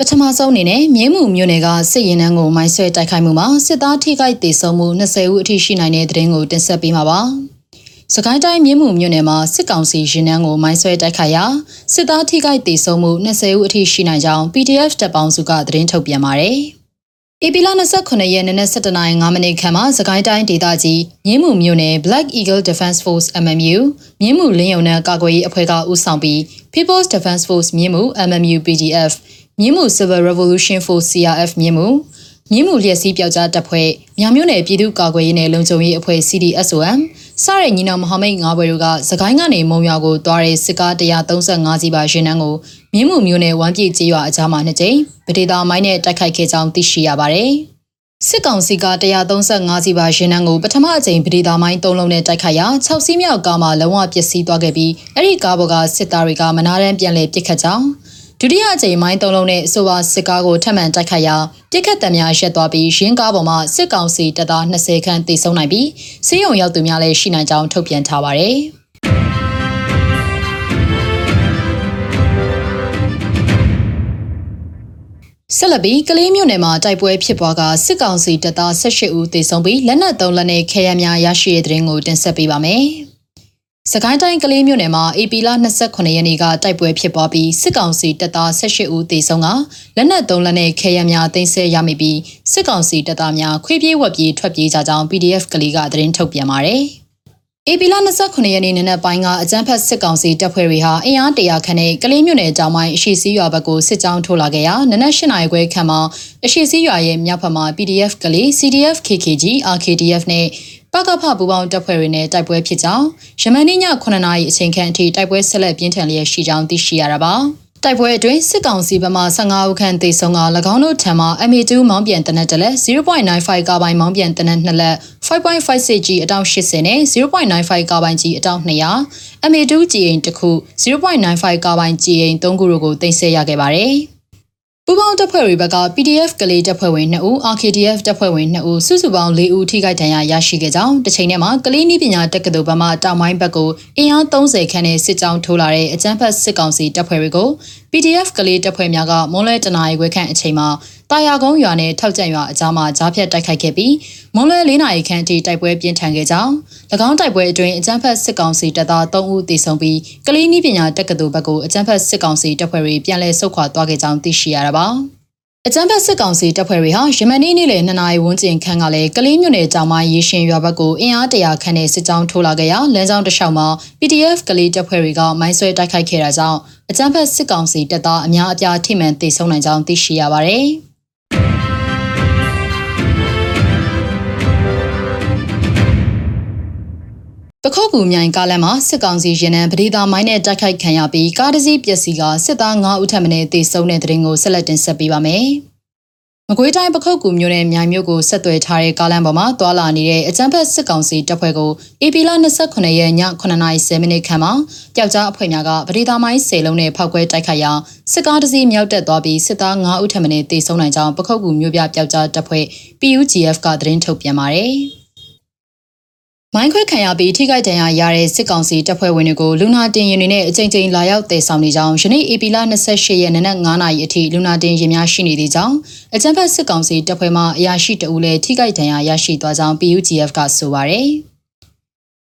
ပထမဆုံးအနေနဲ့မြင်းမှုမြို့နယ်ကစစ်ရင်နှန်းကိုမိုင်းဆွဲတိုက်ခိုက်မှုမှာစစ်သားထိခိုက်ဒေဆုံးမှု20ဦးအထိရှိနိုင်တဲ့တဲ့တင်ကိုတင်ဆက်ပေးမှာပါ။စကိုင်းတိုင်းမြင်းမှုမြို့နယ်မှာစစ်ကောင်စီရင်နှန်းကိုမိုင်းဆွဲတိုက်ခိုက်ရာစစ်သားထိခိုက်ဒေဆုံးမှု20ဦးအထိရှိနိုင်ကြောင်း PDF တပ်ပေါင်းစုကသတင်းထုတ်ပြန်ပါတယ်။ဧပြီလ29ရက်နေ့နက်7:05မိနစ်ခန့်မှာစကိုင်းတိုင်းဒေသကြီးမြင်းမှုမြို့နယ် Black Eagle Defense Force MMU မြင်းမှုလင်းယုံနယ်ကာကွယ်ရေးအဖွဲ့ကဦးဆောင်ပြီး People's Defense Force မြင်းမှု MMU PDF မြင်းမှု Civil Revolution Force CRF မြင်းမှုမြင်းမှုလျက်စီးပျောက်ကြားတပ်ဖွဲ့မြောင်မြို့နယ်ပြည်သူ့ကာကွယ်ရေးနယ်လုံခြုံရေးအဖွဲ့ CDSOM စတဲ့ညီနောင်မဟာမိတ်၅ဘွဲတို့ကစကိုင်းကနေမုံရွာကိုသွားတဲ့စစ်ကား135စီးပါရင်နှန်းကိုမြင်းမှုမြို့နယ်ဝမ်းပြည်ကျေးရွာအကြားမှာနှစ်ကြိမ်ဗဒေတာမိုင်းနဲ့တိုက်ခိုက်ခဲ့ကြောင်းသိရှိရပါတယ်။စစ်ကောင်စီက135စီးပါရင်နှန်းကိုပထမအကြိမ်ပဒေတာမိုင်း၃လုံးနဲ့တိုက်ခိုက်ရာ6စီးမြောက်ကားမှာလုံးဝပျက်စီးသွားခဲ့ပြီးအဲ့ဒီကားပေါ်ကစစ်သားတွေကမနာတမ်းပြန်လည်ပစ်ခတ်ကြောင်း ဒုတိယအကြိမ်မိုင်း၃လုံးနဲ့အဆိုပါစစ်ကားကိုထပ်မံတိုက်ခိုက်ရာပြစ်ခတ်တံများရက်သွားပြီးရင်းကားပေါ်မှာစစ်ကောင်စီတပ်သား20ခန့်တိတ်ဆုံးနိုင်ပြီးစီးရုံရောက်သူများလည်းရှိနိုင်ကြောင်းထုတ်ပြန်ထားပါတယ်။ဆက်လက်ပြီးကလေးမျိုးနယ်မှာတိုက်ပွဲဖြစ်ပွားကစစ်ကောင်စီတပ်သား18ဦးသေဆုံးပြီးလက်နက်3လက်နဲ့ခဲယမ်းများရရှိတဲ့တဲ့ရင်ကိုတင်ဆက်ပေးပါမယ်။ စကိုင်းတိုင်းကလေးမြို့နယ်မှာ AP လ29ရက်နေ့ကတိုက်ပွဲဖြစ်ပွားပြီးစစ်ကောင်စီတပ်သား18ဦးသေဆုံးကလက်နက်3လက်နဲ့ခဲယမ်းများတင်ဆက်ရမိပြီးစစ်ကောင်စီတပ်သားများခွေးပြေးဝက်ပြေးထွက်ပြေးကြကြောင်း PDF ကလေးကသတင်းထုတ်ပြန်ပါတယ်။ AP လ29ရက်နေ့နနက်ပိုင်းကအကြမ်းဖက်စစ်ကောင်စီတပ်ဖွဲ့တွေဟာအင်အားတရာခန့်နဲ့ကလေးမြို့နယ်အကြောင်းပိုင်းအရှိစည်းရွာဘက်ကိုစစ်ကြောင်းထိုးလာခဲ့ရာနနက်၈နာရီခွဲခန့်မှာအရှိစည်းရွာရဲ့မြောက်ဘက်မှာ PDF ကလေး CDF KKG RKDF နဲ့ ပကဖပူပေါင်းတပ်ဖွဲ့တွေနဲ့တိုက်ပွဲဖြစ်ကြောင်းယမန်နေ့ည9နာရီအချိန်ခန့်အထိတိုက်ပွဲဆက်လက်ပြင်းထန်လျက်ရှိကြောင်းသိရှိရတာပါ။တိုက်ပွဲအတွင်းစစ်ကောင်စီဘက်မှ15ဦးခန့်သေဆုံးက၎င်းတို့ထံမှ MA2 မောင်းပြန်တနက်တလက်0.95ကာပိုင်းမောင်းပြန်တနက်2လက် 5.56G အတောင်80နဲ့0.95ကာပိုင်း G အတောင်200 MA2 G အိမ်တစ်ခု0.95ကာပိုင်း G အိမ်3ခုတို့ကိုတင်ဆက်ရခဲ့ပါတယ်။ ပူပေါင်းတပ်ဖွဲ့တွေဘက်က PDF ကလေးတပ်ဖွဲ့ဝင်2ဦး RKDF တပ်ဖွဲ့ဝင်2ဦးစုစုပေါင်း4ဦးထိခိုက်ဒဏ်ရာရရှိခဲ့ကြောင်းတစ်ချိန်တည်းမှာကလေးနည်းပညာတက္ကသိုလ်ဘက်မှတောင်ပိုင်းဘက်ကိုအင်အား30ခန့်နဲ့စစ်ကြောင်းထိုးလာတဲ့အကြမ်းဖက်စစ်ကောင်စီတပ်ဖွဲ့တွေကို PDF ကလေးတပ်ဖွဲ့များကမွန်းလွဲတနာရီခွဲခန့်အချိန်မှာတာယာကုန်းရွာနဲ့ထောက်ကျန်ရွာအကြားမှာကြားဖြတ်တိုက်ခိုက်ခဲ့ပြီးမွန်းလွဲ၄နာရီခန့်အထိတိုက်ပွဲပြင်းထန်ခဲ့ကြောင်း၎င်းတိုက်ပွဲအတွင်းအကြမ်းဖက်စစ်ကောင်စီတပ်သား3ဦးသေဆုံးပြီးကလေးနည်းပညာတက္ကသိုလ်ဘက်ကိုအကြမ်းဖက်စစ်ကောင်စီတပ်ဖွဲ့တွေပြန်လည်ဆုတ်ခွာသွားခဲ့ကြောင်းသိရှိရတာပါ အကြံဖက်စစ်ကောင်စီတပ်ဖွဲ့တွေဟာယမန်နေ့နေ့လယ်2နာရီဝန်းကျင်ခန့်ကလည်းကလေးမြို့နယ်တောင်ပိုင်းရေရှင်ရွာဘက်ကိုအင်အားတရာခန့်နဲ့စစ်ကြောင်းထိုးလာခဲ့ရာလမ်းကြောင်းတစ်လျှောက်မှာ PDF ကလေးတပ်ဖွဲ့တွေကမိုင်းဆွဲတိုက်ခိုက်ခဲ့တာကြောင့်အကြံဖက်စစ်ကောင်စီတပ်သားအများအပြားထိမှန်သေဆုံးနိုင်ကြောင်းသိရှိရပါတယ်။ ပခုတ်ကူမြိုင်ကားလမ်းမှာစစ်ကောင်စီရင်နံပဒေသာမိုင်းနဲ့တိုက်ခိုက်ခံရပြီးကားတစ်စီးပျက်စီးကစစ်သား9ဦးထပ်မံတေဆုံးတဲ့တဲ့ရင်ကိုဆက်လက်တင်ဆက်ပေးပါမယ်။မကွေးတိုင်းပခုတ်ကူမြို့နယ်မြိုင်မြို့ကိုဆက်သွယ်ထားတဲ့ကားလမ်းပေါ်မှာတွာလာနေတဲ့အကြမ်းဖက်စစ်ကောင်စီတပ်ဖွဲ့ကို AP လ29ရက်ည9:10မိနစ်ခန့်မှာပျောက်ကြားအဖွဲ့များကပဒေသာမိုင်း၁၀လုံးနဲ့ဖောက်ခွဲတိုက်ခိုက်ရာစစ်ကားတစ်စီးမြောက်တက်သွားပြီးစစ်သား9ဦးထပ်မံတေဆုံးနိုင်ကြောင်းပခုတ်ကူမြို့ပြပျောက်ကြားတပ်ဖွဲ့ PUGF ကသတင်းထုတ်ပြန်ပါတယ်။ မိုင်းခွဲခံရပြီးထိခိုက်ဒဏ်ရာရတဲ့စစ်ကောင်စီတပ်ဖွဲ့ဝင်တွေကိုလူနာတင်ရင်တွေနဲ့အကြိမ်ကြိမ်လာရောက်တည်ဆောင်နေကြောင်းယနေ့ AP လ28ရက်နေ့နက်9နာရီအထိလူနာတင်ရင်များရှိနေသေးကြောင်းအကြံဖက်စစ်ကောင်စီတပ်ဖွဲ့မှအရာရှိတအူးလည်းထိခိုက်ဒဏ်ရာရရှိသွားကြောင်း PUGF ကဆိုပါရယ်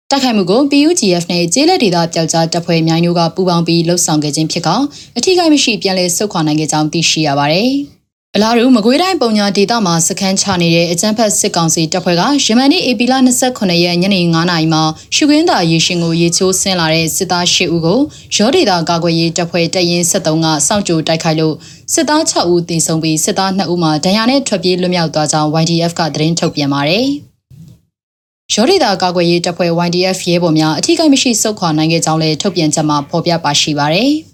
တိုက်ခိုက်မှုကို PUGF နဲ့ကျေးလက်ဒေသပျောက်ကြားတပ်ဖွဲ့များမျိုးကပူးပေါင်းပြီးလှုပ်ဆောင်ခဲ့ခြင်းဖြစ်ကအထိခိုက်မရှိပြန်လည်ဆုတ်ခွာနိုင်ခဲ့ကြောင်းသိရှိရပါတယ်။ အလားတူမကွေးတိုင်းပုံညာဒေသမှာစခန်းချနေတဲ့အကြမ်းဖက်စစ်ကောင်စီတပ်ဖွဲ့ကယမန်နေ့ AP လ29ရက်ညနေ9:00နာရီမှာရှုခင်းသာရေရှင်ကိုရေချိုးဆင်းလာတဲ့စစ်သား၈ဦးကိုရောဒေတာကာကွယ်ရေးတပ်ဖွဲ့တရင်73ကစောင့်ကြိုတိုက်ခိုက်လို့စစ်သား6ဦးသေဆုံးပြီးစစ်သား2ဦးမှာဒဏ်ရာနဲ့ထွက်ပြေးလွတ်မြောက်သွားကြောင်း YDF ကသတင်းထုတ်ပြန်ပါတယ်။ရောဒေတာကာကွယ်ရေးတပ်ဖွဲ့ YDF ရဲဘော်များအထူးကိမရှိစုခွာနိုင်ခဲ့ကြောင်းလည်းထုတ်ပြန်ချက်မှာဖော်ပြပါရှိပါတယ်။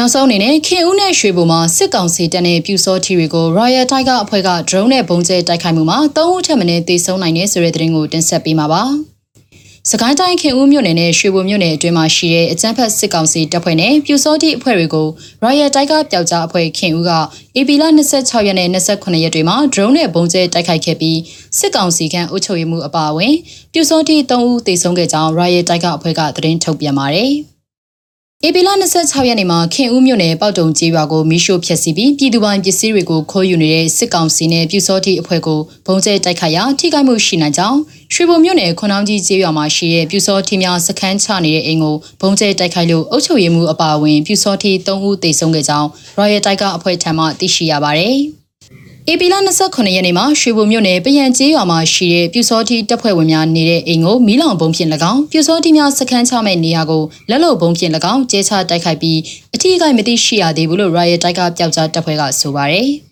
နောက်ဆုံးအနေနဲ့ခင်ဦးနဲ့ရွှေဘုံမှာစစ်ကောင်စီတပ်နဲ့ပြူစောထီတွေကို Royal Tiger အဖွဲ့က drone နဲ့ပုံကျဲတိုက်ခိုက်မှုမှာ၃ဦးထက်မနည်းသေဆုံးနိုင်တဲ့ဆိုတဲ့သတင်းကိုတင်ဆက်ပေးမှာပါ။စကိုင်းတိုင်းခင်ဦးမြို့နယ်နဲ့ရွှေဘုံမြို့နယ်အတွင်းမှာရှိတဲ့အကြမ်းဖက်စစ်ကောင်စီတပ်ဖွဲ့နဲ့ပြူစောတိအဖွဲ့တွေကို Royal Tiger ပျောက်ကြားအဖွဲ့ခင်ဦးက AP လ26ရက်နဲ့28ရက်တွေမှာ drone နဲ့ပုံကျဲတိုက်ခိုက်ခဲ့ပြီးစစ်ကောင်စီကအုပ်ချုပ်ရေးမှုအပါအဝင်ပြူစောတိ3ဦးသေဆုံးခဲ့ကြောင်း Royal Tiger အဖွဲ့ကသတင်းထုတ်ပြန်ပါတယ်။ ဧပြီလ26ရက်နေ့မှာခင်ဦးမြို့နယ်ပေါက်တုံကျေးရွာကိုမီးရှို့ဖျက်ဆီးပြီးပြည်သူပိုင်ပစ္စည်းတွေကိုခိုးယူနေတဲ့စစ်ကောင်စီနဲ့ပြူစောတိအဖွဲ့ကိုဘုံကျဲတိုက်ခိုက်ရာထိခိုက်မှုရှိနိုင်ကြောင်းရွှေဘုံမြို့နယ်ခွန်အောင်ကြီးကျေးရွာမှာရှိတဲ့ပြူစောတိများစခန်းချနေတဲ့အိမ်ကိုဘုံကျဲတိုက်ခိုက်လို့အုပ်ချုပ်ရေးမှုအပါအဝင်ပြူစောတိ3ဦးသေဆုံးခဲ့ကြောင်း Royal Tiger အဖွဲ့ထံမှသိရှိရပါတယ်။ ဧပြီလ29ရက်နေ့မှာရွှေဘုံမြို့နယ်ပယံကျေးရွာမှာရှိတဲ့ပြူစောတိတပ်ဖွဲ့ဝင်များနေတဲ့အိမ်ကိုမီးလောင်ပုံဖြင့်၎င်းပြူစောတိများစခန်းချမဲ့နေရာကိုလက်လုံပုံဖြင့်၎င်းကျဲချတိုက်ခိုက်ပြီးအထူးအကြိုက်မသိရှိရသေးဘူးလို့ Riot Tiger ပျောက်ကြားတပ်ဖွဲ့ကဆိုပါတယ်။